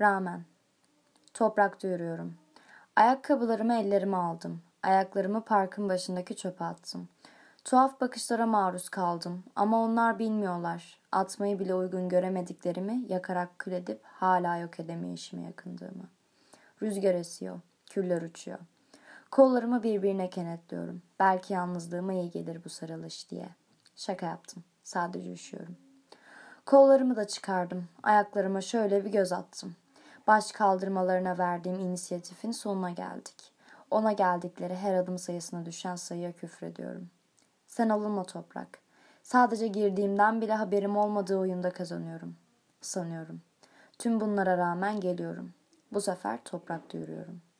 Rağmen. Toprakta yürüyorum. Ayakkabılarımı ellerime aldım. Ayaklarımı parkın başındaki çöpe attım. Tuhaf bakışlara maruz kaldım ama onlar bilmiyorlar. Atmayı bile uygun göremediklerimi yakarak kül edip hala yok edemeyişime yakındığımı. Rüzgar esiyor, küller uçuyor. Kollarımı birbirine kenetliyorum. Belki yalnızlığıma iyi gelir bu sarılış diye. Şaka yaptım. Sadece üşüyorum. Kollarımı da çıkardım. Ayaklarıma şöyle bir göz attım. Baş kaldırmalarına verdiğim inisiyatifin sonuna geldik. Ona geldikleri her adım sayısına düşen sayıya küfrediyorum. Sen alınma toprak. Sadece girdiğimden bile haberim olmadığı oyunda kazanıyorum. Sanıyorum. Tüm bunlara rağmen geliyorum. Bu sefer toprakta yürüyorum.''